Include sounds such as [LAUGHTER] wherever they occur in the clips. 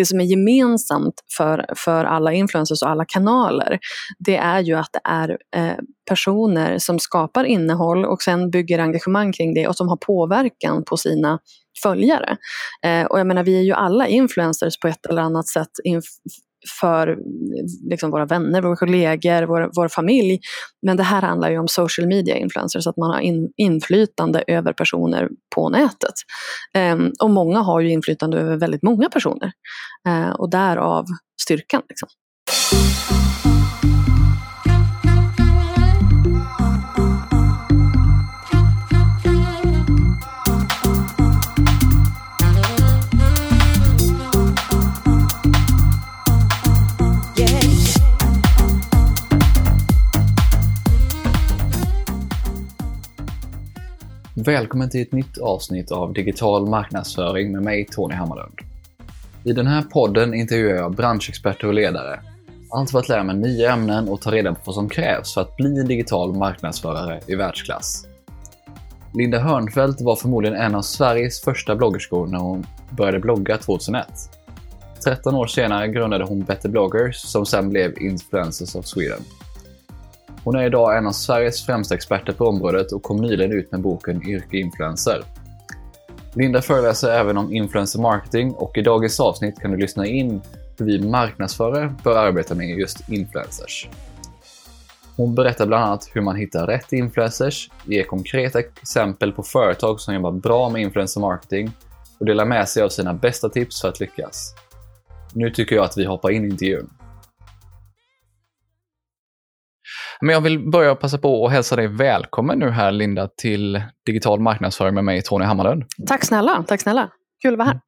det som är gemensamt för, för alla influencers och alla kanaler, det är ju att det är eh, personer som skapar innehåll och sen bygger engagemang kring det och som har påverkan på sina följare. Eh, och jag menar, vi är ju alla influencers på ett eller annat sätt för liksom våra vänner, våra kollegor, vår, vår familj. Men det här handlar ju om social media influencers, att man har in, inflytande över personer på nätet. Um, och många har ju inflytande över väldigt många personer. Uh, och därav styrkan. Liksom. Välkommen till ett nytt avsnitt av Digital marknadsföring med mig Tony Hammarlund. I den här podden intervjuar jag branschexperter och ledare. Allt för att lära mig nya ämnen och ta reda på vad som krävs för att bli en digital marknadsförare i världsklass. Linda Hörnfeldt var förmodligen en av Sveriges första bloggerskor när hon började blogga 2001. 13 år senare grundade hon Better bloggers som sen blev Influencers of Sweden. Hon är idag en av Sveriges främsta experter på området och kom nyligen ut med boken Yrke Influencer. Linda föreläser även om influencer marketing och i dagens avsnitt kan du lyssna in hur vi marknadsförare bör arbeta med just influencers. Hon berättar bland annat hur man hittar rätt influencers, ger konkreta exempel på företag som jobbar bra med influencer marketing och delar med sig av sina bästa tips för att lyckas. Nu tycker jag att vi hoppar in i intervjun. Men jag vill börja passa på att hälsa dig välkommen nu här Linda till Digital marknadsföring med mig Tony Hammarlund. Tack snälla, tack snälla. Kul att vara här.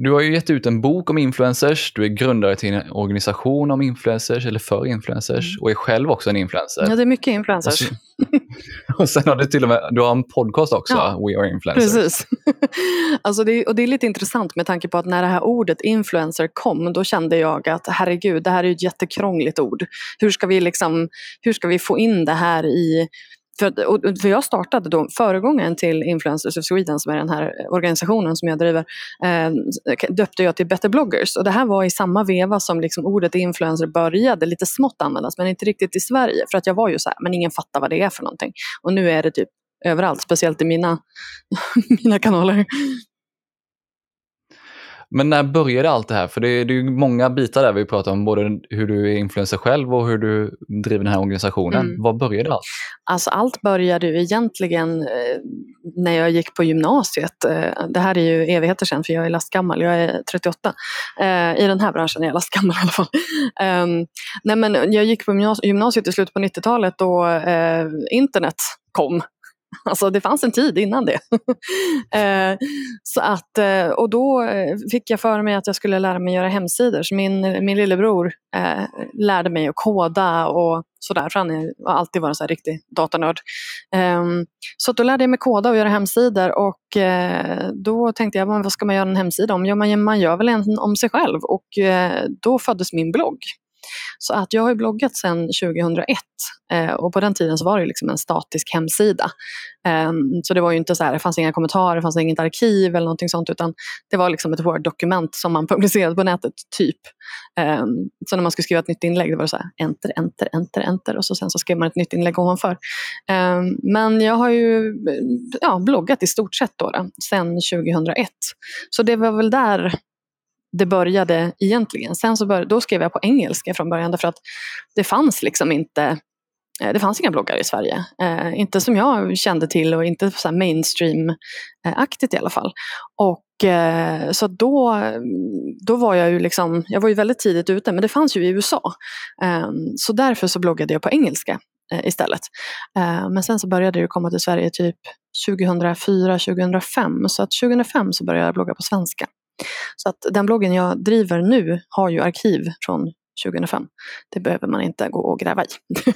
Du har ju gett ut en bok om influencers, du är grundare till en organisation om influencers, eller för influencers, mm. och är själv också en influencer. Ja, det är mycket influencers. [LAUGHS] och sen har du till och med du har en podcast också, ja, We Are Influencers. Precis. [LAUGHS] alltså det, och det är lite intressant med tanke på att när det här ordet influencer kom, då kände jag att herregud, det här är ett jättekrångligt ord. Hur ska vi, liksom, hur ska vi få in det här i för, för jag startade då, föregångaren till Influencers of Sweden som är den här organisationen som jag driver, eh, döpte jag till Better bloggers. Och det här var i samma veva som liksom ordet influencer började lite smått användas men inte riktigt i Sverige. För att jag var ju så här, men ingen fattar vad det är för någonting. Och nu är det typ överallt, speciellt i mina, [LAUGHS] mina kanaler. Men när började allt det här? För det är, det är många bitar där vi pratar om, både hur du är influencer själv och hur du driver den här organisationen. Mm. Var började allt? Alltså allt började ju egentligen eh, när jag gick på gymnasiet. Eh, det här är ju evigheter sedan för jag är lastgammal, jag är 38. Eh, I den här branschen är jag lastgammal i alla fall. Ehm, nej men jag gick på gymnasiet i slutet på 90-talet då eh, internet kom Alltså det fanns en tid innan det. [LAUGHS] eh, så att, eh, och då eh, fick jag för mig att jag skulle lära mig göra hemsidor. Så min, min lillebror eh, lärde mig att koda och sådär. För han har alltid varit en riktig datanörd. Ehm, så då lärde jag mig koda och göra hemsidor. Och eh, då tänkte jag, vad ska man göra en hemsida om? Jo, man, man gör väl en om sig själv. Och eh, då föddes min blogg. Så att jag har bloggat sedan 2001 eh, och på den tiden så var det liksom en statisk hemsida. Eh, så det var ju inte så här, det fanns inga kommentarer, det fanns inget arkiv eller någonting sånt utan det var liksom ett Word-dokument som man [LAUGHS] publicerade på nätet, typ. Eh, så när man skulle skriva ett nytt inlägg, det var det så här, enter, enter, enter, enter och så sen så skrev man ett nytt inlägg ovanför. Ehm, men jag har ju ja, bloggat i stort sett då, då sedan 2001. Så det var väl där det började egentligen. Sen så bör, då skrev jag på engelska från början därför att det fanns liksom inte eh, det fanns inga bloggar i Sverige. Eh, inte som jag kände till och inte så mainstream-aktigt i alla fall. Och eh, så då, då var jag ju liksom, jag var ju väldigt tidigt ute men det fanns ju i USA. Eh, så därför så bloggade jag på engelska eh, istället. Eh, men sen så började det komma till Sverige typ 2004, 2005. Så att 2005 så började jag blogga på svenska. Så att den bloggen jag driver nu har ju arkiv från 2005. Det behöver man inte gå och gräva i. [LAUGHS]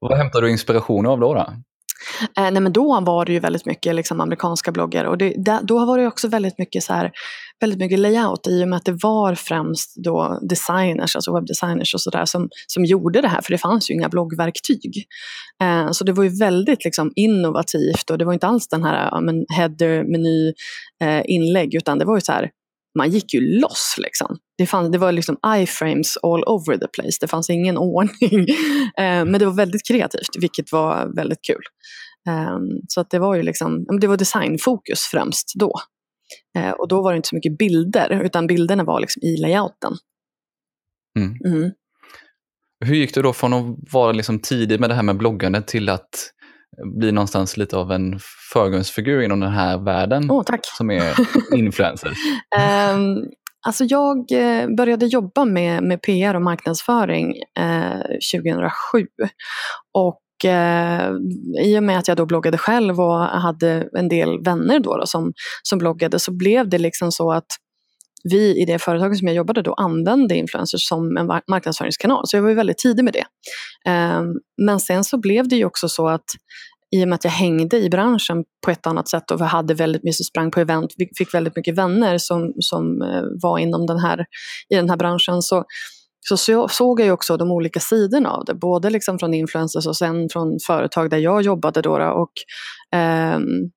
Vad hämtar du inspiration av då? då? Eh, nej men då var det ju väldigt mycket liksom, amerikanska bloggar och det, där, då var det också väldigt mycket, så här, väldigt mycket layout i och med att det var främst då designers, alltså webbdesigners och sådär som, som gjorde det här. För det fanns ju inga bloggverktyg. Eh, så det var ju väldigt liksom, innovativt. Och det var inte alls den här ja, men header, meny, eh, inlägg utan det var ju så här man gick ju loss. Liksom. Det, fann, det var liksom iframes all over the place. Det fanns ingen ordning. [LAUGHS] Eh, men det var väldigt kreativt, vilket var väldigt kul. Ehm, så att det var ju liksom, det var designfokus främst då. Eh, och då var det inte så mycket bilder, utan bilderna var liksom i layouten. Mm. Mm. Hur gick det då från att vara liksom tidig med det här med bloggandet till att bli någonstans lite av en förgrundsfigur inom den här världen oh, som är [LAUGHS] influencer? um, alltså jag eh, började jobba med, med PR och marknadsföring eh, 2007. Och eh, i och med att jag då bloggade själv och hade en del vänner då, då som, som bloggade så blev det liksom så att vi i det företaget som jag jobbade då använde influencers som en marknadsföringskanal. Så jag var väldigt tidig med det. Ehm, men sen så blev det ju också så att i och med att jag hängde i branschen på ett annat sätt och hade väldigt mycket sprang på event, fick väldigt mycket vänner som, som eh, var inom den här, i den här branschen så, så såg jag ju också de olika sidorna av det. Både liksom från influencers och sen från företag där jag jobbade. Då, och, ehm,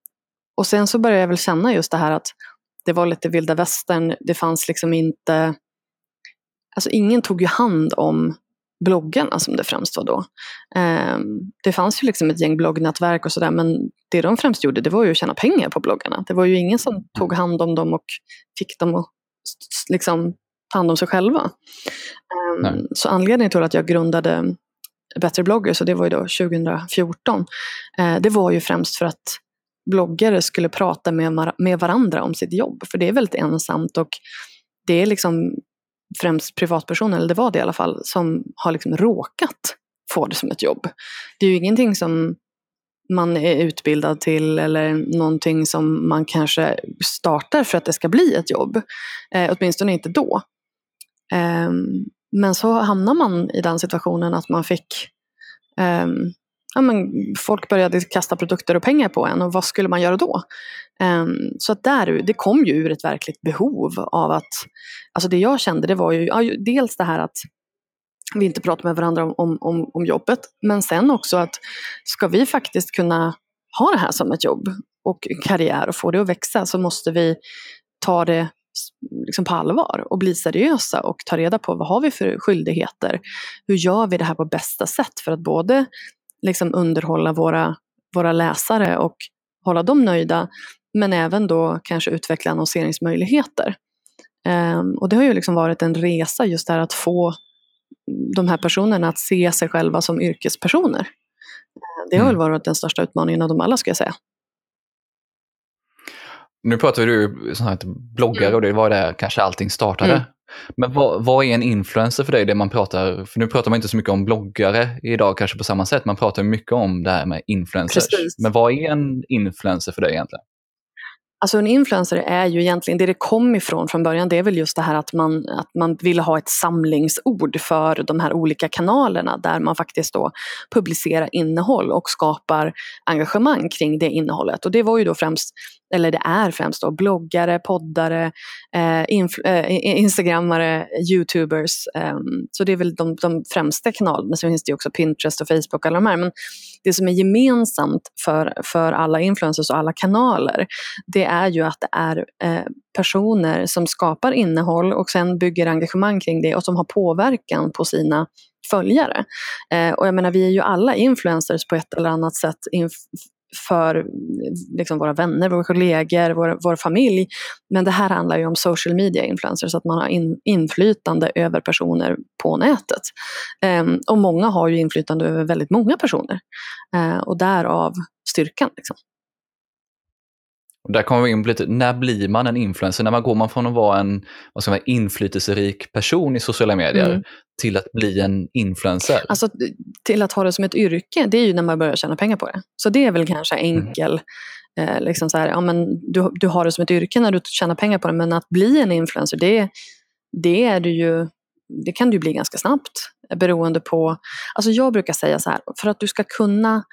och sen så började jag väl känna just det här att det var lite vilda västern. Det fanns liksom inte... Alltså ingen tog ju hand om bloggarna som det främst var då. Um, det fanns ju liksom ett gäng bloggnätverk och sådär men det de främst gjorde det var ju att tjäna pengar på bloggarna. Det var ju ingen som tog hand om dem och fick dem att liksom, ta hand om sig själva. Um, så anledningen till att jag grundade Bättre blogger, så det var ju då 2014, uh, det var ju främst för att bloggare skulle prata med, med varandra om sitt jobb. För det är väldigt ensamt och det är liksom främst privatpersoner, eller det var det i alla fall, som har liksom råkat få det som ett jobb. Det är ju ingenting som man är utbildad till eller någonting som man kanske startar för att det ska bli ett jobb. Eh, åtminstone inte då. Eh, men så hamnar man i den situationen att man fick eh, ja, men folk började kasta produkter och pengar på en och vad skulle man göra då? Um, så att där, det kom ju ur ett verkligt behov av att, alltså det jag kände det var ju ja, dels det här att vi inte pratar med varandra om, om, om jobbet, men sen också att ska vi faktiskt kunna ha det här som ett jobb och karriär och få det att växa så måste vi ta det liksom på allvar och bli seriösa och ta reda på vad har vi för skyldigheter? Hur gör vi det här på bästa sätt för att både liksom underhålla våra, våra läsare och hålla dem nöjda. Men även då kanske utveckla annonseringsmöjligheter. Um, och det har ju liksom varit en resa just där att få de här personerna att se sig själva som yrkespersoner. Uh, det har mm. väl varit den största utmaningen av dem alla skulle jag säga. Nu pratar du så här bloggare mm. och det var där kanske allting startade. Mm. Men vad, vad, är en influencer för dig? Det man pratar, för nu pratar man inte så mycket om bloggare idag kanske på samma sätt. Man pratar mycket om det här med influencers. Precis. Men vad är en influencer för dig egentligen? Alltså en influencer är ju egentligen, det det kom ifrån från början, det är väl just det här att man, att man vill ha ett samlingsord för de här olika kanalerna där man faktiskt då publicerar innehåll och skapar engagemang kring det innehållet. Och det var ju då främst eller det är främst då bloggare, poddare, eh, eh, instagrammare, youtubers. Eh, så det är väl de, de främsta kanalerna. Sen finns det också Pinterest och Facebook och alla de här. Men det som är gemensamt för, för alla influencers och alla kanaler, det är ju att det är eh, personer som skapar innehåll och sen bygger engagemang kring det och som har påverkan på sina följare. Eh, och jag menar, vi är ju alla influencers på ett eller annat sätt för liksom våra vänner, våra kollegor, vår, vår familj. Men det här handlar ju om social media influencers, så att man har in, inflytande över personer på nätet. Um, och många har ju inflytande över väldigt många personer. Uh, och därav styrkan. Liksom. Där kommer vi in på lite, när blir man en influencer? När man går man från att vara en vad ska man, inflytelserik person i sociala medier mm. till att bli en influencer? Alltså till att ha det som ett yrke, det är ju när man börjar tjäna pengar på det. Så det är väl kanske mm. enkel, mm. eh, liksom så här, ja, men du, du har det som ett yrke när du tjänar pengar på det, men att bli en influencer, det, det är du ju det kan du bli ganska snabbt beroende på, alltså jag brukar säga så här, för att du ska kunna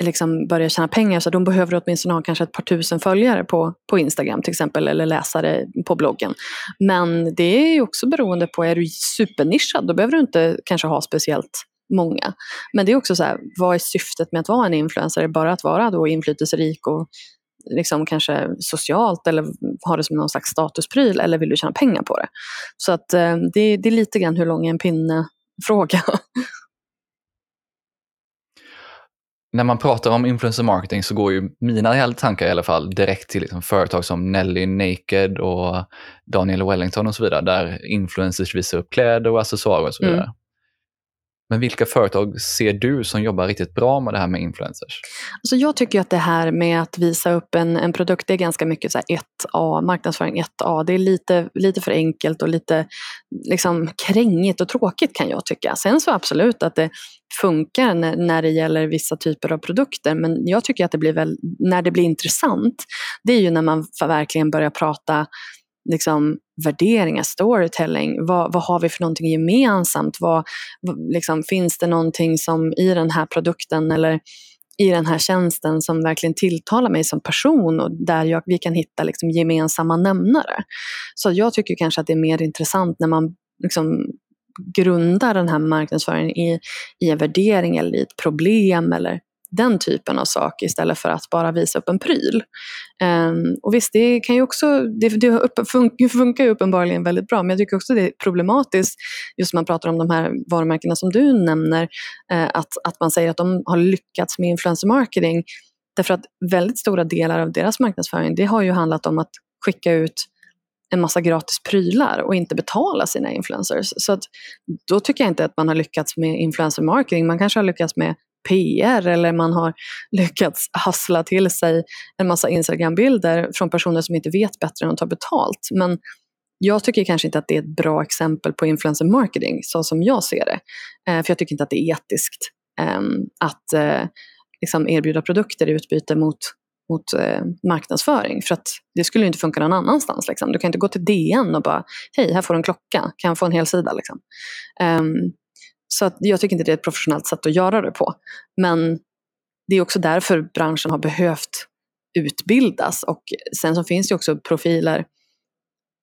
liksom börja tjäna pengar så de behöver åtminstone ha kanske ett par tusen följare på, på Instagram till exempel eller läsare på bloggen. Men det är också beroende på, är du supernischad då behöver du inte kanske ha speciellt många. Men det är också så här, vad är syftet med att vara en influencer? Är det bara att vara då inflytelserik och liksom kanske socialt eller ha det som någon slags statuspryl eller vill du tjäna pengar på det? Så att eh, det, det är lite grann hur lång är en pinne fråga. [LAUGHS] När man pratar om influencer marketing så går ju mina tankar i alla fall direkt till liksom företag som Nelly Naked och Daniel Wellington och så vidare, där influencers visar upp kläder och accessoarer och så vidare. Mm. Men vilka företag ser du som jobbar riktigt bra med det här med influencers? Alltså jag tycker att det här med att visa upp en, en produkt, det är ganska mycket så 1A, marknadsföring 1A. Det är lite, lite för enkelt och lite liksom krängigt och tråkigt kan jag tycka. Sen så absolut att det funkar när, när det gäller vissa typer av produkter. Men jag tycker att det blir väl, när det blir intressant, det är ju när man verkligen börjar prata liksom, värderingar, storytelling. Vad, vad har vi för någonting gemensamt? Vad, liksom, finns det någonting som i den här produkten eller i den här tjänsten som verkligen tilltalar mig som person och där jag, vi kan hitta liksom gemensamma nämnare. Så jag tycker kanske att det är mer intressant när man liksom grundar den här marknadsföringen i, i en värdering eller i ett problem eller den typen av sak istället för att bara visa upp en pryl. Um, och visst, det kan ju också, det, det upp, funkar ju uppenbarligen väldigt bra, men jag tycker också det är problematiskt, just när man pratar om de här varumärkena som du nämner, uh, att, att man säger att de har lyckats med influencer marketing. Därför att väldigt stora delar av deras marknadsföring, det har ju handlat om att skicka ut en massa gratis prylar och inte betala sina influencers. Så att, då tycker jag inte att man har lyckats med influencer marketing. Man kanske har lyckats med PR eller man har lyckats hassla till sig en massa Instagram-bilder från personer som inte vet bättre än att ta betalt. Men jag tycker kanske inte att det är ett bra exempel på influencer marketing så som jag ser det. Eh, för jag tycker inte att det är etiskt eh, att eh, liksom erbjuda produkter i utbyte mot, mot eh, marknadsföring. För att det skulle inte funka någon annanstans. Liksom. Du kan inte gå till DN och bara, hej, här får du en klocka, kan jag få en hel sida? Liksom. Um, så att jag tycker inte det är ett professionellt sätt att göra det på. Men det är också därför branschen har behövt utbildas. Och sen så finns det också profiler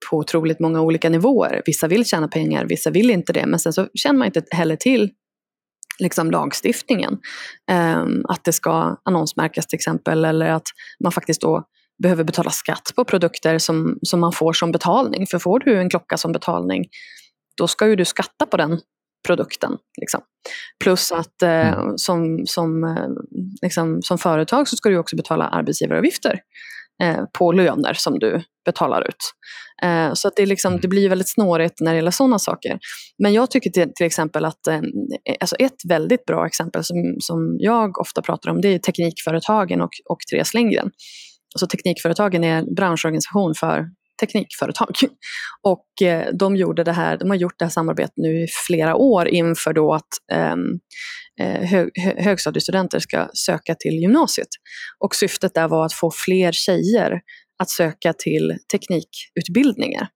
på otroligt många olika nivåer. Vissa vill tjäna pengar, vissa vill inte det. Men sen så känner man inte heller till liksom lagstiftningen. Um, att det ska annonsmärkas till exempel eller att man faktiskt då behöver betala skatt på produkter som, som man får som betalning. För får du en klocka som betalning, då ska ju du skatta på den produkten. Liksom. Plus att eh, mm. som, som, eh, liksom, som företag så ska du också betala arbetsgivaravgifter eh, på löner som du betalar ut. Eh, så att det, liksom, mm. det blir väldigt snårigt när det gäller sådana saker. Men jag tycker till, till exempel att eh, alltså ett väldigt bra exempel som, som jag ofta pratar om det är Teknikföretagen och, och Therese Lindgren. Alltså Teknikföretagen är branschorganisation för teknikföretag. [LAUGHS] Och eh, de, gjorde det här, de har gjort det här samarbetet nu i flera år inför då att ehm, eh, hög, högstadiestudenter ska söka till gymnasiet. Och syftet där var att få fler tjejer att söka till teknikutbildningar.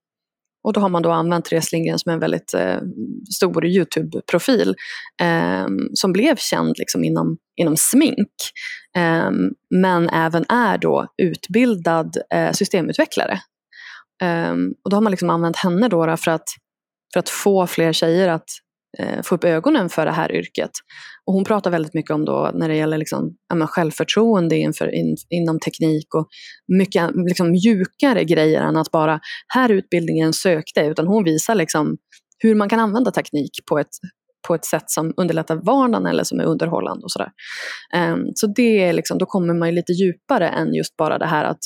Och då har man då använt Therese Lindgren som en väldigt eh, stor YouTube-profil eh, som blev känd liksom inom, inom smink. Eh, men även är då utbildad eh, systemutvecklare Um, och då har man liksom använt henne då, för, att, för att få fler tjejer att uh, få upp ögonen för det här yrket. Och hon pratar väldigt mycket om då när det gäller liksom, ja, självförtroende inför, in, inom teknik och mycket liksom, mjukare grejer än att bara här utbildningen sökte. Utan hon visar liksom hur man kan använda teknik på ett, på ett sätt som underlättar vardagen eller som är underhållande och sådär. Um, så det är liksom, då kommer man ju lite djupare än just bara det här att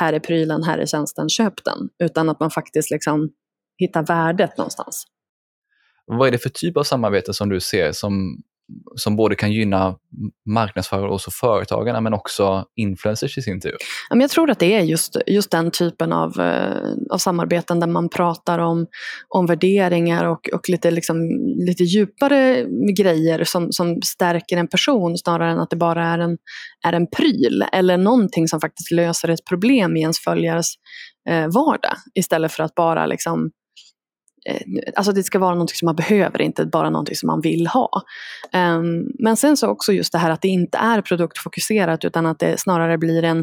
här är prylen, här är tjänsten, köp den. Utan att man faktiskt liksom hittar värdet någonstans. Vad är det för typ av samarbete som du ser som som både kan gynna marknadsförare och företagarna men också influencers i sin tur? Jag tror att det är just, just den typen av, eh, av samarbeten där man pratar om, om värderingar och, och lite, liksom, lite djupare grejer som, som stärker en person snarare än att det bara är en, är en pryl eller någonting som faktiskt löser ett problem i ens följares eh, vardag istället för att bara liksom eh, Eh, alltså det ska vara något som man behöver, inte bara något som man vill ha. Ehm, men sen så också just det här att det inte är produktfokuserat utan att det snarare blir en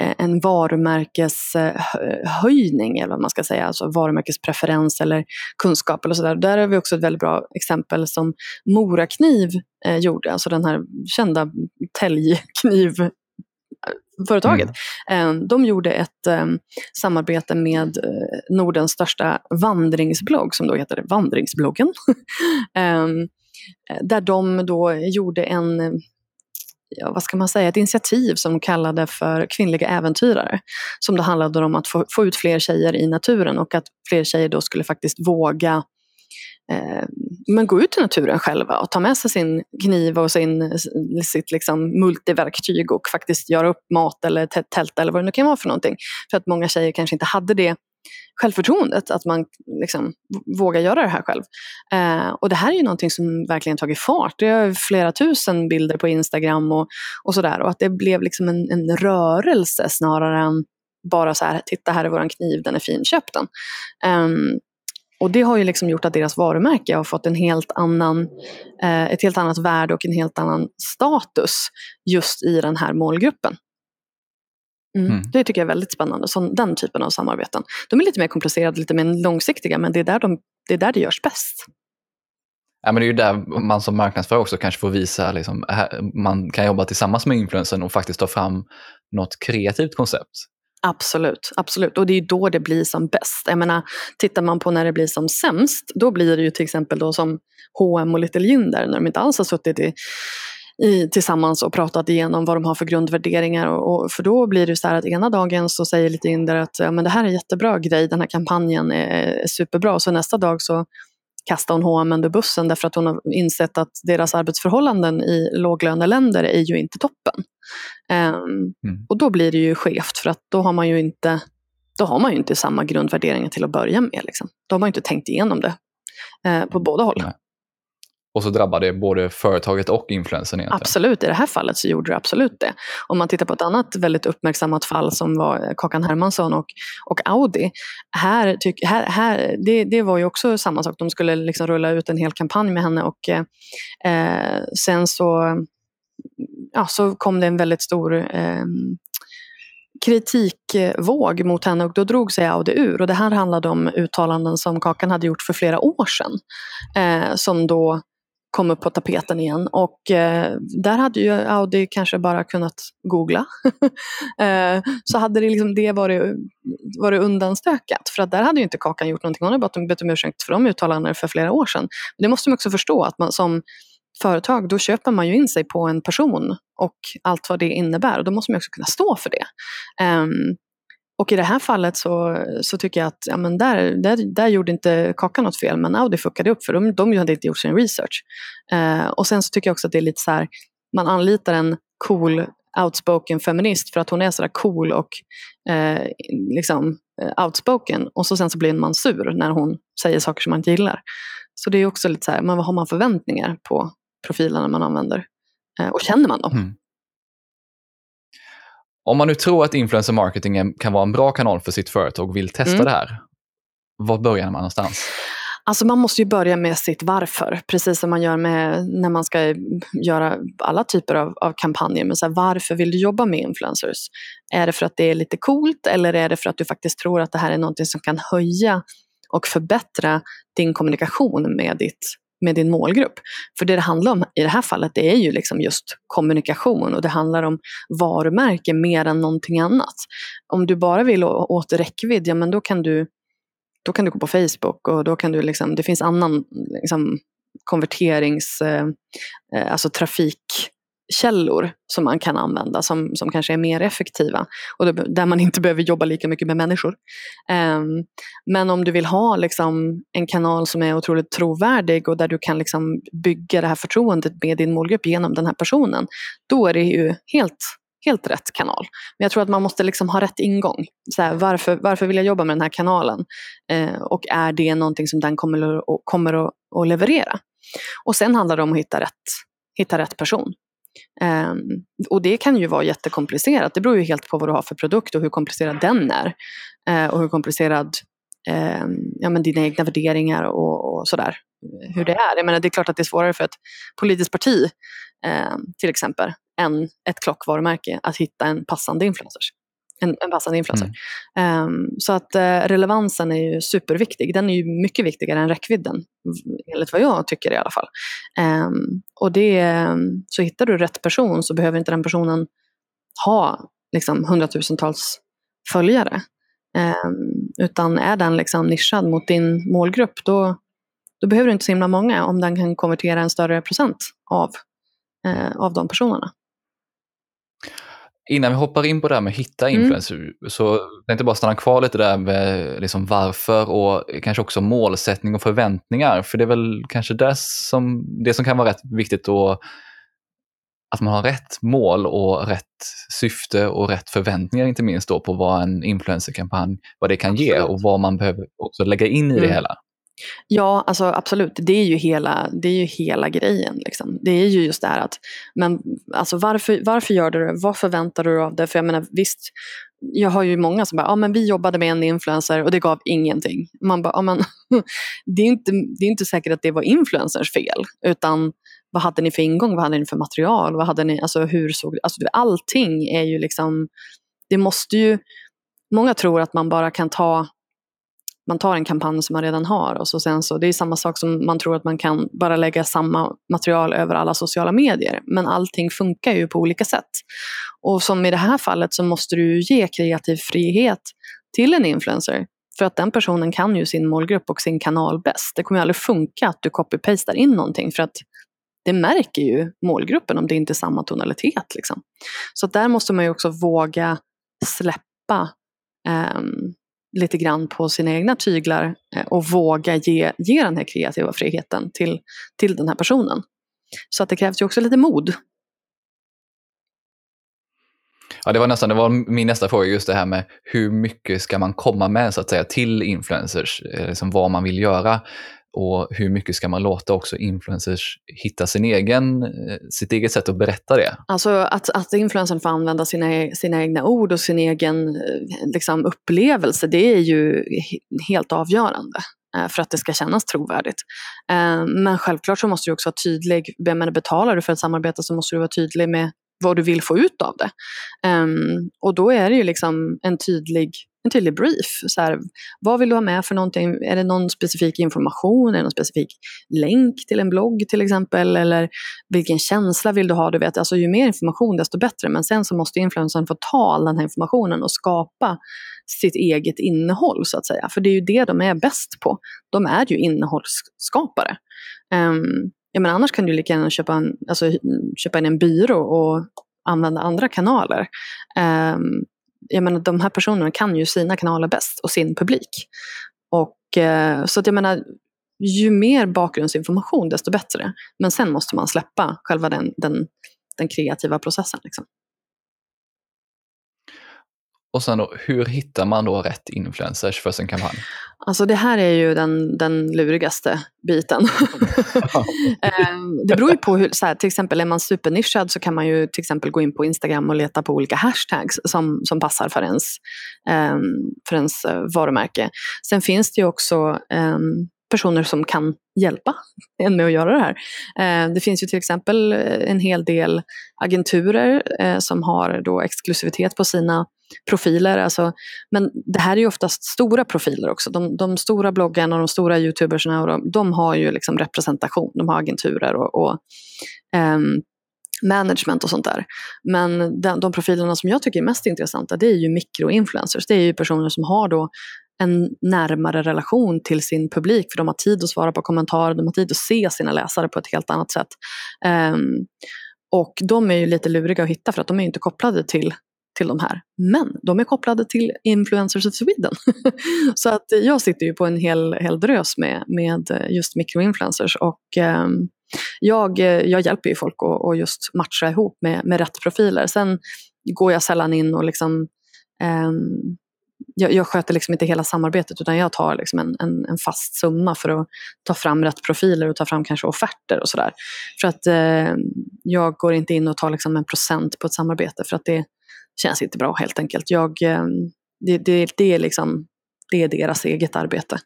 eh, en varumärkeshöjning, eh, eller vad man ska säga, alltså varumärkespreferens eller kunskap eller sådär. Där har vi också ett väldigt bra exempel som Morakniv eh, gjorde, alltså den här kända täljkniv täljknivföretaget. Mm. Eh, de gjorde ett eh, samarbete med eh, Nordens största vandringsblogg som då heter Vandringsbloggen. [LAUGHS] eh, där de då gjorde en ja, vad ska man säga, ett initiativ som de kallade för kvinnliga äventyrare. Som då handlade om att få, få ut fler tjejer i naturen och att fler tjejer då skulle faktiskt våga Eh, men gå ut i naturen själva och ta med sig sin kniv och sin, sitt liksom multiverktyg och faktiskt göra upp mat eller tält eller vad det nu kan vara för någonting. För att många tjejer kanske inte hade det självförtroendet att man liksom vågar göra det här själv. Eh, och det här är ju någonting som verkligen tagit fart. Det är flera tusen bilder på Instagram och, och sådär. Och att det blev liksom en, en rörelse snarare än bara så här, titta här är våran kniv, den är fin, köp den. Um, och det har ju liksom gjort att deras varumärke har fått en helt annan, eh, ett helt annat värde och en helt annan status just i den här målgruppen. Mm. Mm. Det tycker jag är väldigt spännande, så den typen av samarbeten. De är lite mer komplicerade, lite mer långsiktiga, men det är där, de, det, är där det görs bäst. Ja, men det är ju där man som marknadsförare också kanske får visa, liksom, man kan jobba tillsammans med influensen och faktiskt ta fram något kreativt koncept. Absolut, absolut. Och det är då det blir som bäst. Jag menar, tittar man på när det blir som sämst, då blir det ju till exempel då som H&M och Little Jinder när de inte alls har suttit i i, tillsammans och pratat igenom vad de har för grundvärderingar. Och, och, för då blir det så här att ena dagen så säger Little Jinder att ja, men det här är en jättebra grej, den här kampanjen är, är superbra. Så nästa dag så kastar hon H&M under bussen därför att hon har insett att deras arbetsförhållanden i låglöneländer är ju inte toppen. Um, mm. Och då blir det ju skevt för att då har man ju inte, då har man ju inte samma grundvärderingar till att börja med. Liksom. Då har man ju inte tänkt igenom det uh, på båda håll. Nej. Och så drabbar det både företaget och influensen egentligen. Absolut, i det här fallet så gjorde det absolut det. Om man tittar på ett annat väldigt uppmärksammat fall som var Kakan Hermansson och, och Audi. Här, tyck, här, här, det, det var ju också samma sak, de skulle liksom rulla ut en hel kampanj med henne och eh, sen så, ja, så kom det en väldigt stor eh, kritikvåg mot henne och då drog sig Audi ur. Och det här handlade om uttalanden som Kakan hade gjort för flera år sedan. Eh, som då kom upp på tapeten igen. Och eh, där hade ju Audi kanske bara kunnat googla. [LAUGHS] eh, så hade det, liksom det varit, varit undanstökat. För att där hade ju inte Kakan gjort någonting. Hon hade bara bett om ursäkt för de uttalandena för flera år sedan. Men det måste man också förstå att man som företag, då köper man ju in sig på en person och allt vad det innebär. Och då måste man också kunna stå för det. Um, och i det här fallet så, så tycker jag att ja, men där, där, där gjorde inte Kakan något fel, men Audi fuckade upp för de, de hade inte gjort sin research. Eh, och sen så tycker jag också att det är lite så här, man anlitar en cool outspoken feminist för att hon är sådär cool och eh, liksom eh, outspoken och så sen så blir man sur när hon säger saker som man inte gillar. Så det är också lite så här, men vad har man förväntningar på profilerna man använder? Eh, och känner man dem? Mm. Om man nu tror att influencer marketing kan vara en bra kanal för sitt företag och vill testa mm. det här, var börjar man någonstans? Alltså man måste ju börja med sitt varför, precis som man gör med när man ska göra alla typer av, av kampanjer. Men så här, varför vill du jobba med influencers? Är det för att det är lite coolt eller är det för att du faktiskt tror att det här är något som kan höja och förbättra din kommunikation med ditt med din målgrupp. För det det handlar om i det här fallet det är ju liksom just kommunikation och det handlar om varumärke mer än någonting annat. Om du bara vill åt räckvidd, ja men då kan du, då kan du gå på Facebook och då kan du liksom, det finns annan liksom, konverterings, eh, eh alltså trafik källor som man kan använda som, som kanske är mer effektiva och där man inte behöver jobba lika mycket med människor. Um, men om du vill ha liksom, en kanal som är otroligt trovärdig och där du kan liksom, bygga det här förtroendet med din målgrupp genom den här personen, då är det ju helt helt rätt kanal. Men jag tror att man måste liksom ha rätt ingång. Så här, varför, varför vill jag jobba med den här kanalen? Eh, och är det någonting som den kommer, att, kommer att, att leverera? Och sen handlar det om att hitta rätt, hitta rätt person. Um, och det kan ju vara jättekomplicerat. Det beror ju helt på vad du har för produkt och hur komplicerad den är. Uh, och hur komplicerad um, ja, men dina egna värderingar och, och sådär. Hur det är. Jag menar, det är klart att det är svårare för ett politiskt parti um, till exempel än ett klockvarumärke att hitta en passande influencer. En, en passande influencer. Mm. Um, så att uh, relevansen är ju superviktig. Den är ju mycket viktigare än räckvidden. Enligt vad jag tycker i alla fall. Um, och det, så hittar du rätt person så behöver inte den personen ha liksom, hundratusentals följare. Um, utan är den liksom nischad mot din målgrupp då, då behöver du inte så himla många om den kan konvertera en större procent av, uh, av de personerna. Innan vi hoppar in på det här med att hitta mm. influencers mm. så tänkte jag bara stanna kvar lite där med liksom varför och kanske också målsättning och förväntningar. För det är väl kanske det som, det som kan vara rätt viktigt då att man har rätt mål och rätt syfte och rätt förväntningar inte minst då på vad en influencerkampanj, vad det kan Absolut. ge och vad man behöver också lägga in i mm. det hela. Ja, alltså absolut. Det är ju hela, det är ju hela grejen. Liksom. Det är ju just det här att, men alltså varför, varför gör du det? Vad förväntar du dig av det? För jag menar visst, jag har ju många som bara, ja men vi jobbade med en influencer och det gav ingenting. Man bara, ah, men, [LAUGHS] det, är inte, det är inte säkert att det var influencers fel, utan vad hade ni för ingång, vad hade ni för material, vad hade ni, alltså hur såg alltså allting är ju liksom, det måste ju, många tror att man bara kan ta man tar en kampanj som man redan har och så sen så, det är samma sak som man tror att man kan bara lägga samma material över alla sociala medier. Men allting funkar ju på olika sätt. Och som i det här fallet så måste du ge kreativ frihet till en influencer. För att den personen kan ju sin målgrupp och sin kanal bäst. Det kommer ju aldrig funka att du copy-pastar in någonting för att det märker ju målgruppen om det inte är samma tonalitet. Liksom. Så där måste man ju också våga släppa um, lite grann på sina egna tyglar eh, och våga ge, ge den här kreativa friheten till, till den här personen. Så att det krävs ju också lite mod. Ja, det var nästan det var min nästa fråga, just det här med hur mycket ska man komma med så att säga till influencers, eh, liksom vad man vill göra. Och hur mycket ska man låta också influencers hitta sin egen, eh, sitt eget sätt att berätta det? Alltså att, att influencern får använda sina, e-, sina egna ord och sin egen eh, liksom, upplevelse, det är ju helt avgörande eh, för att det ska kännas trovärdigt. Men självklart så måste du också vara tydlig, betalar du för ett samarbete så måste du vara tydlig med vad du vill få ut av det. Ehm, och då är det ju liksom en tydlig en tydlig brief. Så här, vad vill du ha med för någonting? Är det någon specifik information? Är det någon specifik länk till en blogg till exempel? Eller vilken känsla vill du ha? Du vet, alltså, ju mer information desto bättre. Men sen så måste influencern få ta all den här informationen och skapa sitt eget innehåll så att säga. För det är ju det de är bäst på. De är ju innehållsskapare. Um, Ja, men annars kan du lika gärna köpa, en, alltså, köpa in en byrå och använda andra kanaler. Um, jag menar, de här personerna kan ju sina kanaler bäst och sin publik. Och, eh, så att jag menar, ju mer bakgrundsinformation desto bättre. Men sen måste man släppa själva den, den, den kreativa processen. Liksom. Och sen då, hur hittar man då rätt influencers för sin kampanj? Alltså det här är ju den, den lurigaste biten. [LAUGHS] Ehm, det beror ju på hur, så här, till exempel är man supernischad så kan man ju till exempel gå in på Instagram och leta på olika hashtags som, som passar för ens, um, för ens uh, varumärke. Sen finns det ju också um, personer som kan hjälpa en med att göra det här. Eh, det finns ju till exempel en hel del agenturer eh, som har då exklusivitet på sina profiler. Alltså, men det här är ju oftast stora profiler också. De, de stora bloggarna och de stora youtubersna, och de, de har ju liksom representation. De har agenturer och, och um, management och sånt där. Men de, de, profilerna som jag tycker är mest intressanta det är ju mikroinfluencers. Det är ju personer som har då en närmare relation till sin publik för de har tid att svara på kommentarer, de har tid att se sina läsare på ett helt annat sätt. Um, och de är ju lite luriga att hitta för att de är inte kopplade till till de här. Men de är kopplade till Influencers of Sweden. [LAUGHS] så att jag sitter ju på en hel, hel drös med, med just mikroinfluencers och eh, jag, jag hjälper ju folk att, att just matcha ihop med, med rätt profiler. Sen går jag sällan in och liksom eh, jag, jag sköter liksom inte hela samarbetet utan jag tar liksom en, en, en, fast summa för att ta fram rätt profiler och ta fram kanske offerter och sådär. För att eh, jag går inte in och tar liksom en procent på ett samarbete för att det känns inte bra helt enkelt. Jag, eh, det, det, det är liksom Det är deras eget arbete.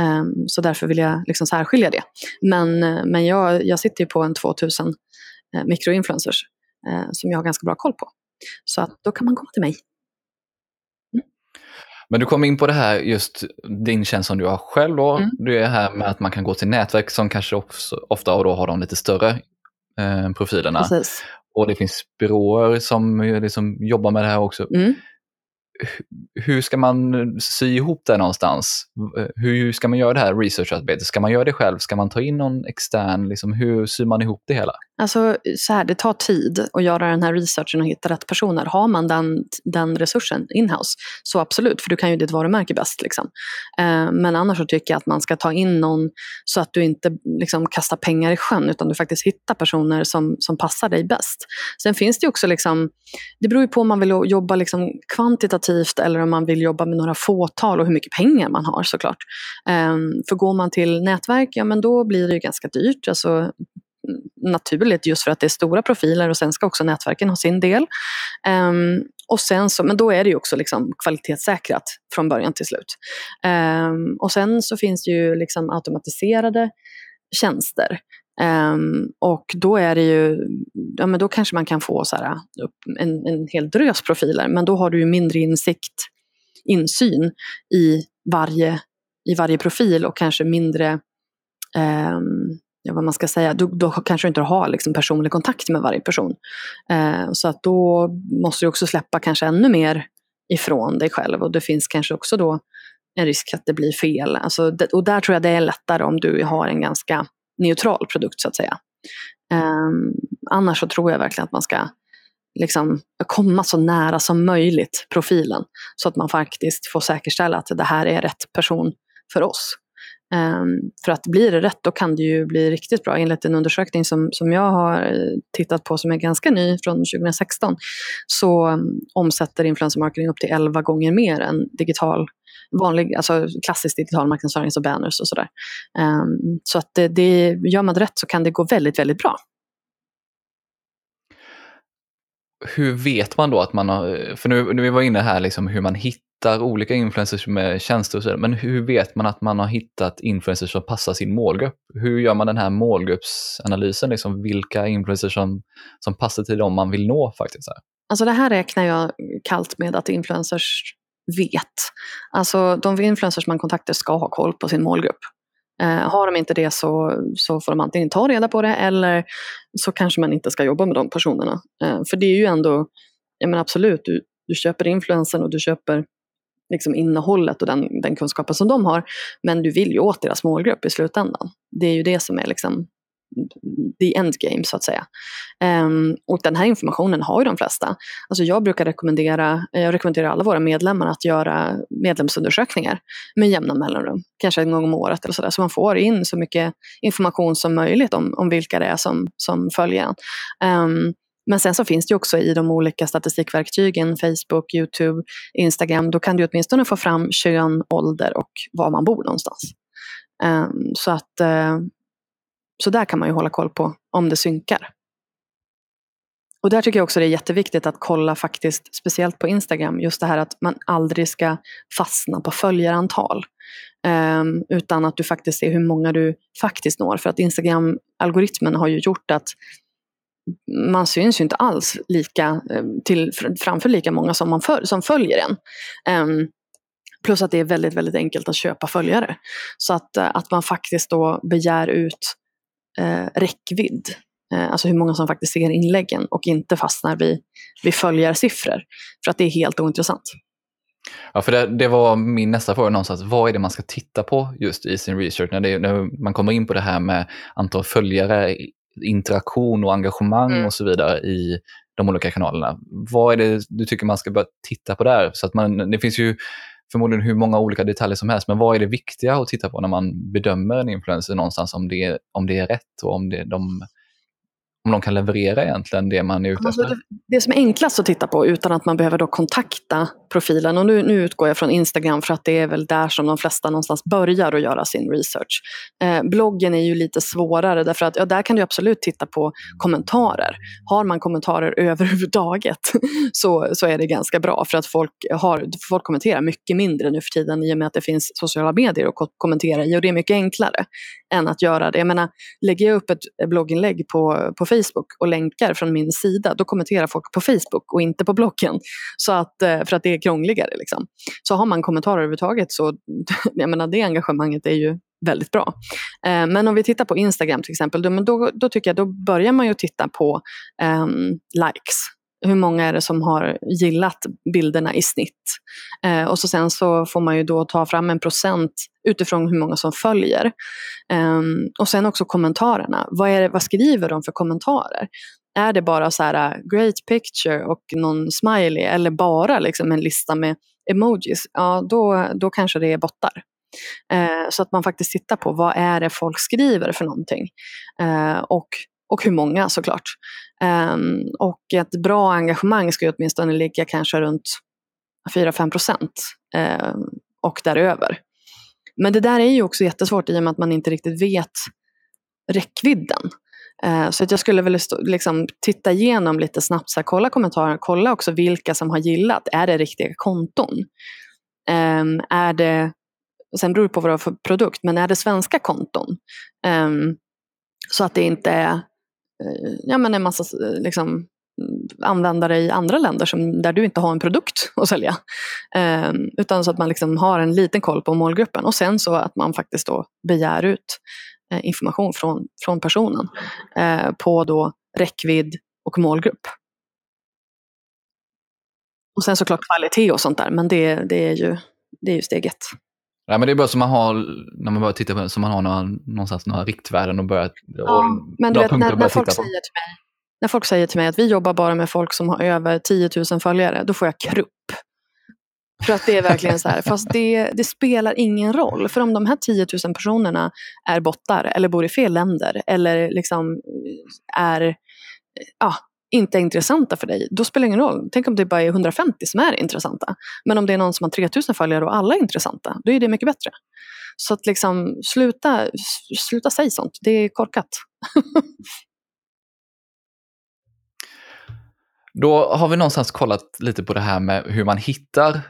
Um, så därför vill jag liksom särskilja det. Men, men jag, jag sitter ju på en 2000 uh, mikroinfluencers uh, som jag har ganska bra koll på. Så att då kan man komma till mig. Mm. Men du kom in på det här, just din tjänst som du har själv då. Mm. Det är här med att man kan gå till nätverk som kanske också, ofta och då har de lite större eh, profilerna. Precis. Och det finns byråer som eh, liksom jobbar med det här också. Mm hur ska man eh, sy ihop det någonstans? Hur ska man göra det här researcharbetet? Ska man göra det själv? Ska man ta in någon extern? Liksom, hur syr man ihop det hela? Alltså, så här, det tar tid att göra den här researchen och hitta rätt personer. Har man den, den resursen inhouse, så absolut, för du kan ju ditt varumärke bäst. Liksom. Eh, men annars så tycker jag att man ska ta in någon så att du inte liksom, kastar pengar i sjön, utan du faktiskt hittar personer som, som passar dig bäst. Sen finns det också, liksom, det beror ju på om man vill jobba liksom, kvantitativt eller om man vill jobba med några fåtal och hur mycket pengar man har såklart. Ehm, för går man till nätverk, ja men då blir det ju ganska dyrt. Alltså, naturligt just för att det är stora profiler och sen ska också nätverken ha sin del. Um, och sen så, men då är det ju också liksom kvalitetssäkrat från början till slut. Um, och sen så finns det ju liksom automatiserade tjänster. Um, och då är det ju, ja men då kanske man kan få så här, upp en, en hel drös profiler, men då har du ju mindre insikt, insyn i varje, i varje profil och kanske mindre um, ja, vad man ska säga, då, då kanske du inte har liksom personlig kontakt med varje person. Uh, så att då måste du också släppa kanske ännu mer ifrån dig själv och det finns kanske också då en risk att det blir fel. Alltså, det, och där tror jag det är lättare om du har en ganska neutral produkt så att säga. Um, annars så tror jag verkligen att man ska liksom komma så nära som möjligt profilen så att man faktiskt får säkerställa att det här är rätt person för oss. Ehm, för att blir det rätt då kan det ju bli riktigt bra. Enligt en undersökning som, som jag har eh, tittat på som är ganska ny från 2016 så mm, omsätter influencer marketing upp till 11 gånger mer än digital vanlig, alltså klassisk digital marknadsföring, så banners och sådär. Um, så att det, det, gör man det rätt så kan det gå väldigt, väldigt bra. Hur vet man då att man har, för nu, nu vi var inne här liksom hur man hittar olika influencers med tjänster och så men hur vet man att man har hittat influencers som passar sin målgrupp? Hur gör man den här målgruppsanalysen? Liksom vilka influencers som, som passar till dem man vill nå faktiskt? Alltså det här räknar jag kallt med att influencers vet. Alltså de influencers man kontaktar ska ha koll på sin målgrupp. Eh, har de inte det så, så får de antingen ta reda på det eller så kanske man inte ska jobba med de personerna. Eh, för det är ju ändå, ja men absolut, du, du köper influensen och du köper liksom innehållet och den, den kunskapen som de har. Men du vill ju åt deras målgrupp i slutändan. Det är ju det som är liksom the endgame så att säga. Um, och den här informationen har ju de flesta. Alltså jag brukar rekommendera, eh, jag rekommenderar alla våra medlemmar att göra medlemsundersökningar med jämna mellanrum, kanske en gång om året eller sådär, så man får in så mycket information som möjligt om, om vilka det är som, som följer en. Um, men sen så finns det också i de olika statistikverktygen, Facebook, Youtube, Instagram, då kan du åtminstone få fram kön, ålder och var man bor någonstans. Um, så att uh, så där kan man ju hålla koll på om det synkar. Och där tycker jag också det är jätteviktigt att kolla faktiskt, speciellt på Instagram, just det här att man aldrig ska fastna på följarantal. Um, utan att du faktiskt ser hur många du faktiskt når. För att Instagram-algoritmen har ju gjort att man syns ju inte alls lika, ehm, till, framför lika många som, man för, som följer en. Um, plus att det är väldigt, väldigt enkelt att köpa följare. Så att, eh, att man faktiskt då begär ut eh, räckvidd. Eh, alltså hur många som faktiskt ser inläggen och inte fastnar vid, vid följarsiffror. För att det är helt ointressant. Ja, för det, det, var min nästa fråga någonstans. Vad är det man ska titta på just i sin research när, det, när man kommer in på det här med antal följare interaktion och engagemang mm. och så vidare i de olika kanalerna. Vad är det du tycker man ska börja titta på där? Så att man, det finns ju förmodligen hur många olika detaljer som helst, men vad är det viktiga att titta på när man bedömer en influencer någonstans, om det är, om det är rätt och om det, de om de kan leverera egentligen det man är ute Alltså, efter? det, det som är enklast att titta på utan att man behöver då kontakta profilen, och nu, nu utgår jag från Instagram för att det är väl där som de flesta någonstans börjar att göra sin research. Eh, bloggen är ju lite svårare därför att ja, där kan du absolut titta på kommentarer. Har man kommentarer [LAUGHS] överhuvudtaget så, så är det ganska bra för att folk, har, folk kommenterar mycket mindre nu för tiden i och med att det finns sociala medier att ko- kommentera i och det är mycket enklare än att göra det. Jag menar, lägger jag upp ett blogginlägg på, på Facebook och länkar från min sida, då kommenterar folk på Facebook och inte på bloggen. Så att, eh, för att det är krångligare. Liksom. Så har man kommentarer överhuvudtaget så, [LAUGHS] jag menar det engagemanget är ju väldigt bra. Eh, Men om vi tittar på Instagram till exempel, då, då, då tycker jag då börjar man ju titta på ehm, likes. Hur många är det som har gillat bilderna i snitt? Eh, och så sen så får man ju då ta fram en procent utifrån hur många som följer. Eh, och sen också kommentarerna. Vad, är det, vad skriver de för kommentarer? Är det bara så här ah, great picture och någon smiley eller bara liksom en lista med emojis? Ja, då, då kanske det är bottar. Eh, så att man faktiskt tittar på vad är det folk skriver för någonting. Eh, och, och hur många såklart. Um, och ett bra engagemang ska ju åtminstone ligga kanske runt 4-5 procent um, och däröver. Men det där är ju också jättesvårt i och med att man inte riktigt vet räckvidden. Uh, Så att jag skulle väl liksom titta igenom lite snabbt, så här, kolla kommentarerna, kolla också vilka som har gillat. Är det riktiga konton? Um, är det, sen beror det på vad det är för produkt, men är det svenska konton? Så att det inte är Eh, ja, men en massa eh, liksom, mm, användare i andra länder som, där du inte har en produkt att sälja. Ehm, utan så att man liksom har en liten koll på målgruppen och sen så att man faktiskt då begär ut eh, information från, från personen eh, på då räckvidd och målgrupp. Och sen såklart kvalitet och sånt där, men det, det, är, ju, det är ju steg ett. Nej, men det är bara som man har, när man börjar titta på det, som man har några, någonstans några riktvärden och börjar och men du vet, när, när, folk säger till mig, när folk säger till mig att vi jobbar bara med folk som har över 10 000 följare, då får jag krupp. För att det är verkligen så här, [LAUGHS] fast det, det spelar ingen roll. För om de här 10 000 personerna är bottar eller bor i fel länder eller liksom är ja, inte är intressanta för dig, då spelar det ingen roll. Tänk om det bara är 150 som är intressanta. Men om det är någon som har 3 000 följare och alla är intressanta, då är det mycket bättre. Så att liksom, sluta, sluta säga sånt, det är korkat. [LAUGHS] Då har vi någonstans kollat lite på det här med hur man hittar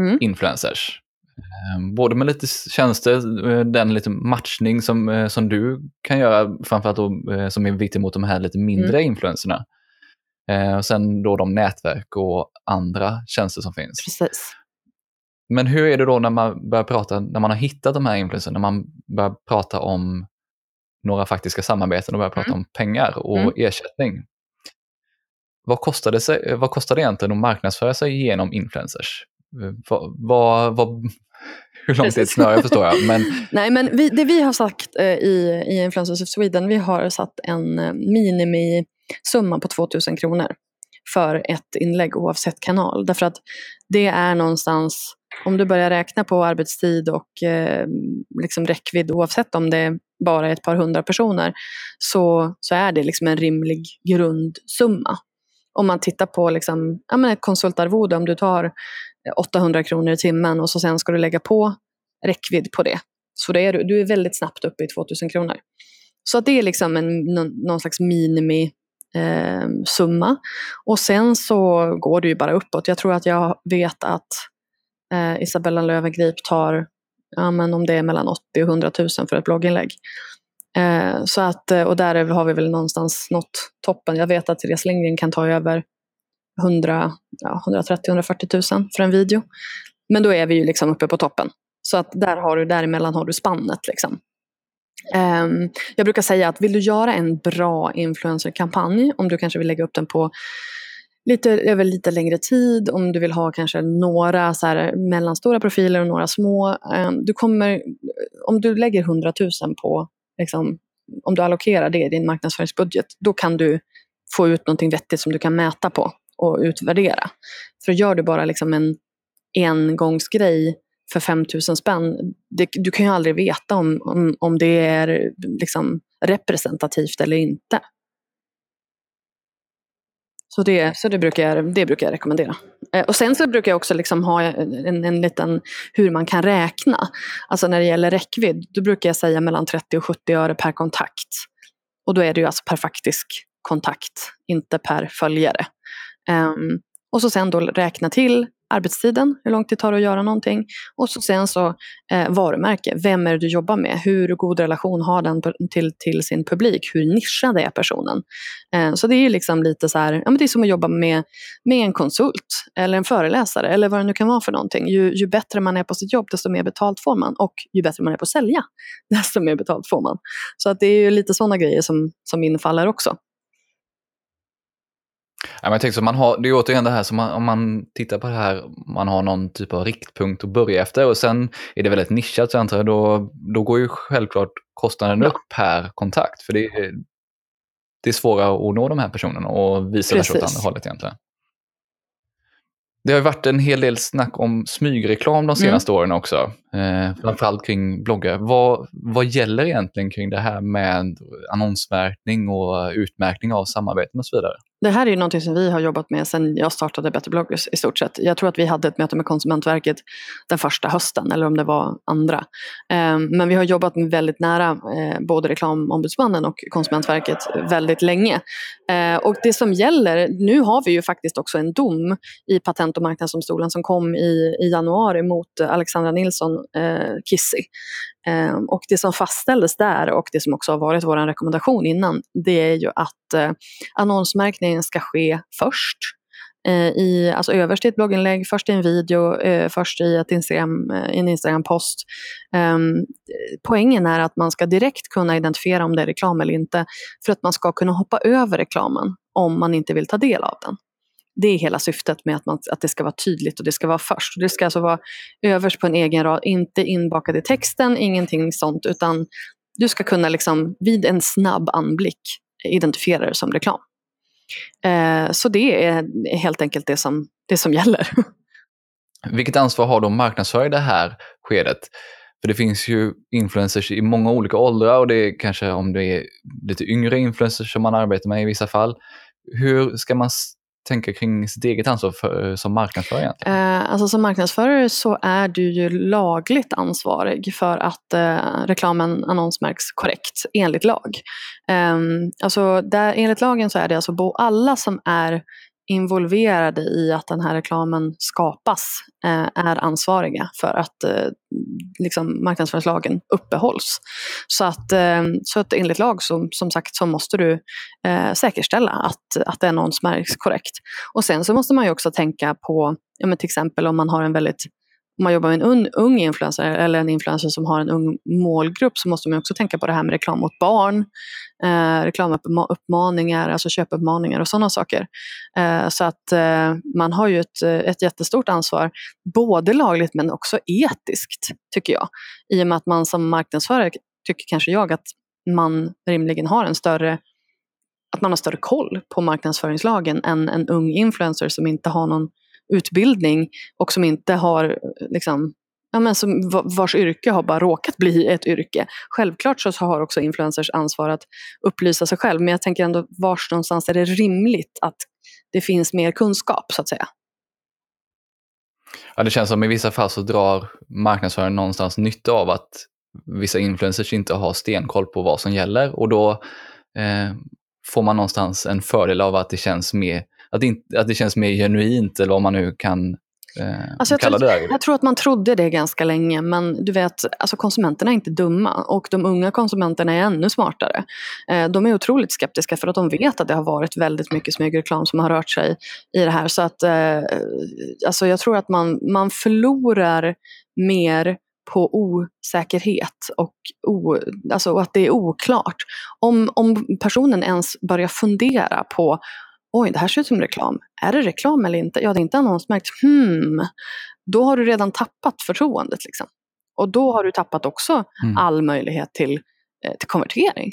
Mm. influencers. Eh, Både med lite tjänster, eh, den lite matchning som, eh, som du kan göra, framförallt då, eh, som är viktig mot de här lite mindre Mm. influencerna. Eh, Och sen då de nätverk och andra tjänster som finns. Precis. Men hur är det då när man börjar prata, när man har hittat de här influencerna, när man börjar prata om några faktiska samarbeten och börjar prata om pengar och Mm. ersättning? Vad kostar, det sig, vad kostar det egentligen att marknadsföra sig genom influencers? Vad, vad, vad, [LAUGHS] hur långt är ett snöre förstår jag, men [LAUGHS] Nej, men vi, det vi har sagt eh, i, i Influencers of Sweden, vi har satt en eh, summa på 2000 kronor för ett inlägg oavsett kanal. Därför att det är någonstans, om du börjar räkna på arbetstid och eh, liksom räckvidd oavsett om det bara är ett par hundra personer så, så är det liksom en rimlig grundsumma. Om man tittar på liksom, ja, men ett konsultarvode, om du tar 800 kronor i timmen och så sen ska du lägga på räckvidd på det. Så det är du, du är väldigt snabbt uppe i 2000 kronor. Så att det är liksom en, någon, någon slags minimi eh, summa. Och sen så går det ju bara uppåt. Jag tror att jag vet att eh, Isabella Löwengrip tar, ja, men om det är mellan 80 och 100 000 för ett blogginlägg. Eh, så att, eh, och där har vi väl någonstans nått toppen. Jag vet att Therese Lindgren kan ta över 100, ja, 130-140 000 för en video. Men då är vi ju liksom uppe på toppen. Så att där har du, däremellan har du spannet. Liksom. Ehm, jag brukar säga att vill du göra en bra influencerkampanj, om du kanske vill lägga upp den på lite, över lite längre tid, om du vill ha kanske några så här, mellanstora profiler och några små. Ehm, du kommer, om du lägger 100 000 på, liksom, om du allokerar det i din marknadsföringsbudget, då kan du få ut någonting vettigt som du kan mäta på och utvärdera. För gör du bara liksom en engångsgrej för 5 000 spänn, det, du kan ju aldrig veta om, om, om det är liksom representativt eller inte. Så det, så det, brukar, jag, det brukar jag rekommendera. Eh, och sen så brukar jag också liksom ha en, en liten hur man kan räkna. Alltså när det gäller räckvidd, då brukar jag säga mellan 30 och 70 öre per kontakt. Och då är det ju alltså per faktisk kontakt, inte per följare. Um, och så sen då räkna till arbetstiden, hur lång tid tar det att göra någonting. Och så sen så eh, varumärke, vem är det du jobbar med? Hur god relation har den till, till sin publik? Hur nischad är personen? Eh, så det är liksom lite så här, ja, men det är som att jobba med, med en konsult eller en föreläsare eller vad det nu kan vara för någonting. Ju, ju bättre man är på sitt jobb, desto mer betalt får man. Och ju bättre man är på att sälja, [LAUGHS] desto mer betalt får man. Så att det är ju lite sådana grejer som, som infaller också. Ja, men jag tänker så man har, det är återigen det här som man, om man tittar på det här, man har någon typ av riktpunkt att börja efter och sen är det väldigt nischat så antar jag, då, då går ju självklart kostnaden ja. upp per kontakt. För det är, det är svårare att nå de här personerna och visa versa åt andra hållet egentligen. Det har ju varit en hel del snack om smygreklam de mm. senaste mm. åren också. Eh, framförallt kring bloggar. Vad, vad gäller egentligen kring det här med annonsmärkning och utmärkning av samarbeten och så vidare? Det här är ju någonting som vi har jobbat med sedan jag startade Better bloggers i stort sett. Jag tror att vi hade ett möte med Konsumentverket den första hösten eller om det var andra. Ehm, men vi har jobbat väldigt nära eh, både Reklamombudsmannen och Konsumentverket väldigt länge. Eh, och det som gäller, nu har vi ju faktiskt också en dom i Patent och marknadsdomstolen som kom i, i januari mot Alexandra Nilsson eh, Kissy. Eh, och det som fastställdes där och det som också har varit vår rekommendation innan, det är ju att eh, annonsmärkningen ska ske först. Eh, I, alltså överst i ett blogginlägg, först i en video, eh, först i ett Instagram, eh, en Instagram-post. Ehm, poängen är att man ska direkt kunna identifiera om det är reklam eller inte, för att man ska kunna hoppa över reklamen om man inte vill ta del av den. Det är hela syftet med att, man, att det ska vara tydligt och det ska vara först. Det ska alltså vara överst på en egen rad, inte inbakad i texten, ingenting sånt, utan du ska kunna liksom, vid en snabb anblick identifiera det som reklam. Eh, så det är helt enkelt det som, det som gäller. [LAUGHS] Vilket ansvar har de marknadsförare i det här skedet? För det finns ju influencers i många olika åldrar och det är kanske om det är lite yngre influencers som man arbetar med i vissa fall. Hur ska man tänka kring sitt eget ansvar för, eh, som marknadsförare? Eh, alltså som marknadsförare så är du ju lagligt ansvarig för att eh, reklamen annonsmärks korrekt enligt lag. Eh, alltså där, enligt lagen så är det alltså alla som är involverade i att den här reklamen skapas eh, är ansvariga för att eh, liksom marknadsföringslagen uppehålls. Så att, eh, så att enligt lag så, som sagt så måste du eh, säkerställa att, att det annonsmärks korrekt. Och sen så måste man ju också tänka på, ja, men till exempel om man har en väldigt om man jobbar med en un, ung influencer eller en influencer som har en ung målgrupp så måste man också tänka på det här med reklam mot barn, eh, reklamuppmaningar, alltså köpuppmaningar och sådana saker. Eh, så att eh, man har ju ett, ett jättestort ansvar, både lagligt men också etiskt, tycker jag. I och med att man som marknadsförare, tycker kanske jag, att man rimligen har en större att man har större koll på marknadsföringslagen än en ung influencer som inte har någon utbildning och som inte har liksom, ja, men som, vars yrke har bara råkat bli ett yrke. Självklart så har också influencers ansvar att upplysa sig själv men jag tänker ändå vars någonstans är det rimligt att det finns mer kunskap så att säga. Ja, det känns som i vissa fall så drar marknadsföraren någonstans nytta av att vissa influencers inte har stenkoll på vad som gäller och då eh, får man någonstans en fördel av att det känns mer att det, inte, att det känns mer genuint eller vad man nu kan eh, alltså kalla tror, det där. Jag tror att man trodde det ganska länge men du vet, alltså konsumenterna är inte dumma och de unga konsumenterna är ännu smartare. Eh, de är otroligt skeptiska för att de vet att det har varit väldigt mycket smygreklam som har rört sig i det här. Så att, eh, alltså jag tror att man, man förlorar mer på osäkerhet och, o, alltså att det är oklart. Om, om personen ens börjar fundera på oj, det här ser ut som reklam. Är det reklam eller inte? Ja, det är inte annonsmärkt. Hmm. Då har du redan tappat förtroendet. Liksom. Och då har du tappat också mm. all möjlighet till, eh, till konvertering.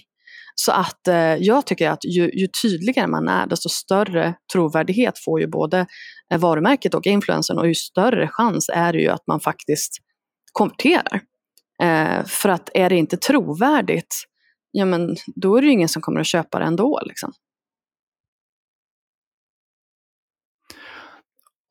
Så att eh, jag tycker att ju, ju, tydligare man är, desto större trovärdighet får ju både eh, varumärket och influensen och ju större chans är det ju att man faktiskt konverterar. Eh, för att är det inte trovärdigt, ja men då är det ju ingen som kommer att köpa det ändå. Liksom.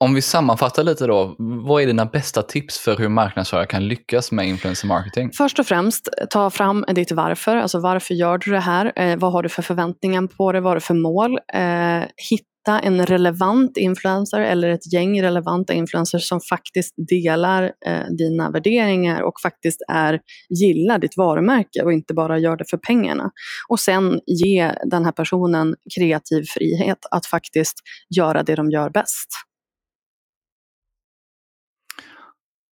Om vi sammanfattar lite då, vad är dina bästa tips för hur marknadsförare kan lyckas med influencer marketing? Först och främst, ta fram ditt varför. Alltså varför gör du det här? Eh, vad har du för förväntningar på det? Vad har du för mål? Eh, hitta en relevant influencer eller ett gäng relevanta influencers som faktiskt delar eh, dina värderingar och faktiskt är, gillar ditt varumärke och inte bara gör det för pengarna. Och sen ge den här personen kreativ frihet att faktiskt göra det de gör bäst.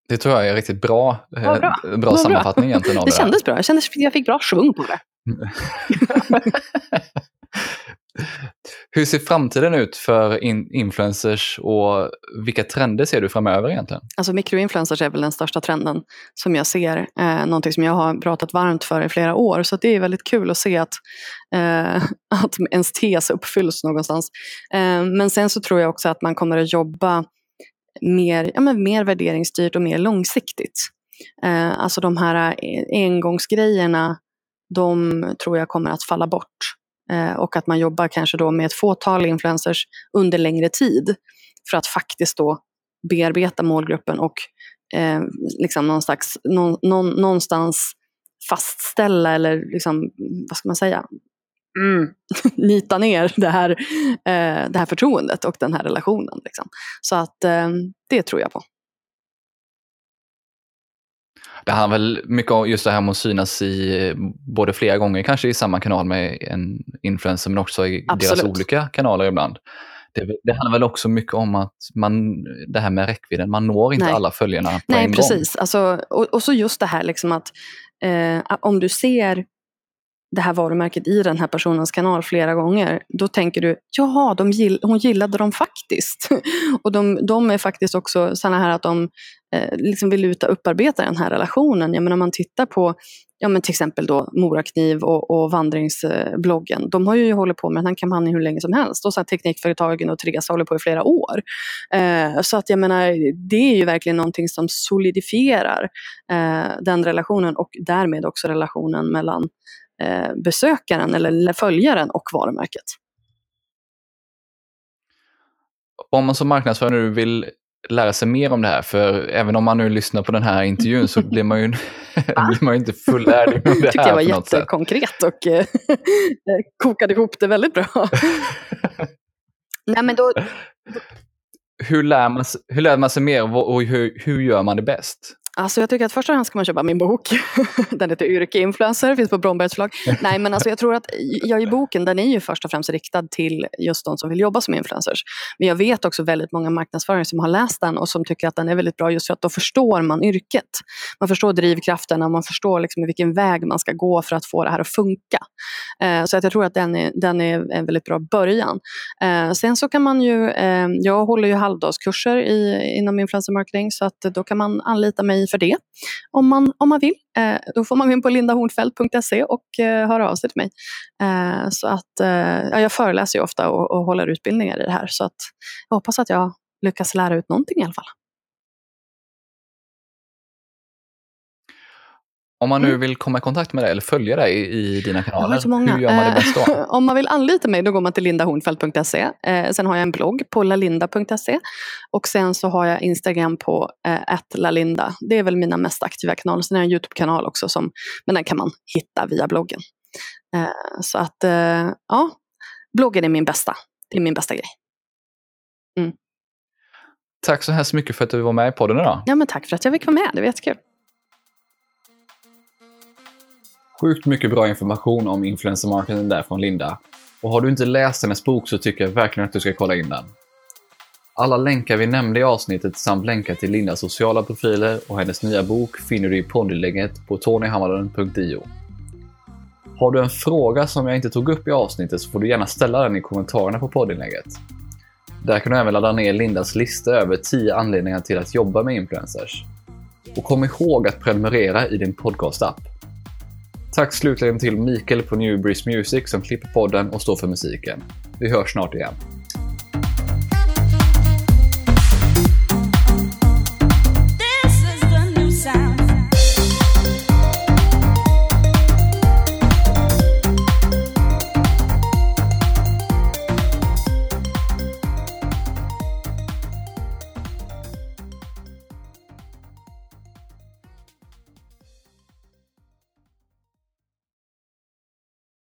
Det tror jag är riktigt bra, Ja, bra. eh, bra sammanfattning egentligen av Det det, kändes bra. Jag kände att jag fick bra svung på det. [LAUGHS] Hur ser framtiden ut för in influencers och vilka trender ser du framöver egentligen? Alltså mikroinfluencers är väl den största trenden som jag ser. Eh, någonting som jag har pratat varmt för i flera år. Så det är väldigt kul att se att, eh, [LAUGHS] att ens tes uppfylls någonstans. Eh, men sen så tror jag också att man kommer att jobba mer, ja, men mer värderingsstyrt och mer långsiktigt. Eh, alltså de här eh, engångsgrejerna, de tror jag kommer att falla bort. Eh, och att man jobbar kanske då med ett fåtal influencers under längre tid för att faktiskt då bearbeta målgruppen och eh, liksom någon slags, någon, någon, någonstans fastställa eller liksom, vad ska man säga, mm. [LAUGHS] nita ner det här, eh, det här förtroendet och den här relationen. Liksom. Så att eh, det tror jag på. Det handlar väl mycket om just det här med att synas i både flera gånger, kanske i samma kanal med en influencer, men också i Absolut. deras olika kanaler ibland. Det, det handlar väl också mycket om att man, det här med räckvidden, man når inte Nej. alla följarna på Nej, en gång. precis. Alltså, och, och så just det här liksom att eh, om du ser det här varumärket i den här personens kanal flera gånger, då tänker du, jaha, de gill, hon gillade dem faktiskt. [LAUGHS] och de, de är faktiskt också sådana här att de eh, liksom vill ut och upparbeta den här relationen. Jag menar, om man tittar på ja, men till exempel då Morakniv och, och vandringsbloggen. De har ju hållit på med den här kampanjen hur länge som helst. Och så här Teknikföretagen och Therese håller på i flera år. Eh, så att jag menar, det är ju verkligen någonting som solidifierar eh, den relationen och därmed också relationen mellan besökaren eller följaren och varumärket. Om man som marknadsförare nu vill lära sig mer om det här, för även om man nu lyssnar på den här intervjun så [LAUGHS] blir man ju, [LAUGHS] blir man ju inte fullärd om det [LAUGHS] tycker här jag var jättekonkret och eh, kokade ihop det väldigt bra. Nej, men då, Hur lär man, sig- hur lär man sig mer och och hur, hur gör man det bäst? Alltså jag tycker att först och främst ska man köpa min bok. [LAUGHS] Den heter Yrkeinfluencer, finns på Brombergs förlag. Nej men alltså jag tror att jag i boken, den är ju först och främst riktad till just de som vill jobba som influencers. Men jag vet också väldigt många marknadsförare som har läst den och som tycker att den är väldigt bra just för att då förstår man yrket. Man förstår drivkrafterna och man förstår liksom vilken väg man ska gå för att få det här att funka. Eh, så att jag tror att den är, den är en väldigt bra början. Eh, sen så kan man ju, eh, jag håller ju halvdagskurser i, inom influencer marketing så att då kan man anlita mig för det om man, om man vill. Eh, då får man gå in på lindahornfeldt.se och eh, höra av sig till mig. Eh, så att, eh, ja, jag föreläser ju ofta och, och håller utbildningar i det här så att jag hoppas att jag lyckas lära ut någonting i alla fall. Om man nu Mm. vill komma i kontakt med dig eller följa dig i, i dina kanaler, hur gör man det bäst då? Eh, Om man vill anlita mig då går man till lindahornfeldt.se. Eh, sen har jag en blogg på lalinda.se och sen så har jag Instagram på eh, lalinda. Det är väl mina mest aktiva kanaler. Sen har jag en Youtube-kanal också, som, men den kan man hitta via bloggen. Eh, så att ja, bloggen är min bästa. Det är min bästa grej. Tack så hemskt mycket för att du var med i podden idag. Ja, men tack för att jag fick vara med. Det var jättekul. Sjukt mycket bra information om influencer marketing där från Linda. Och har du inte läst hennes bok så tycker jag verkligen att du ska kolla in den. Alla länkar vi nämnde i avsnittet samt länkar till Lindas sociala profiler och hennes nya bok finner du i poddinlägget på tonyhammarlund.io. Har du en fråga som jag inte tog upp i avsnittet så får du gärna ställa den i kommentarerna på poddinlägget. Där kan du även ladda ner Lindas lista över 10 anledningar till att jobba med influencers. Och kom ihåg att prenumerera i din podcast-app. Tack slutligen till Mikael på Newbreeze Music som klipper podden och står för musiken. Vi hörs snart igen.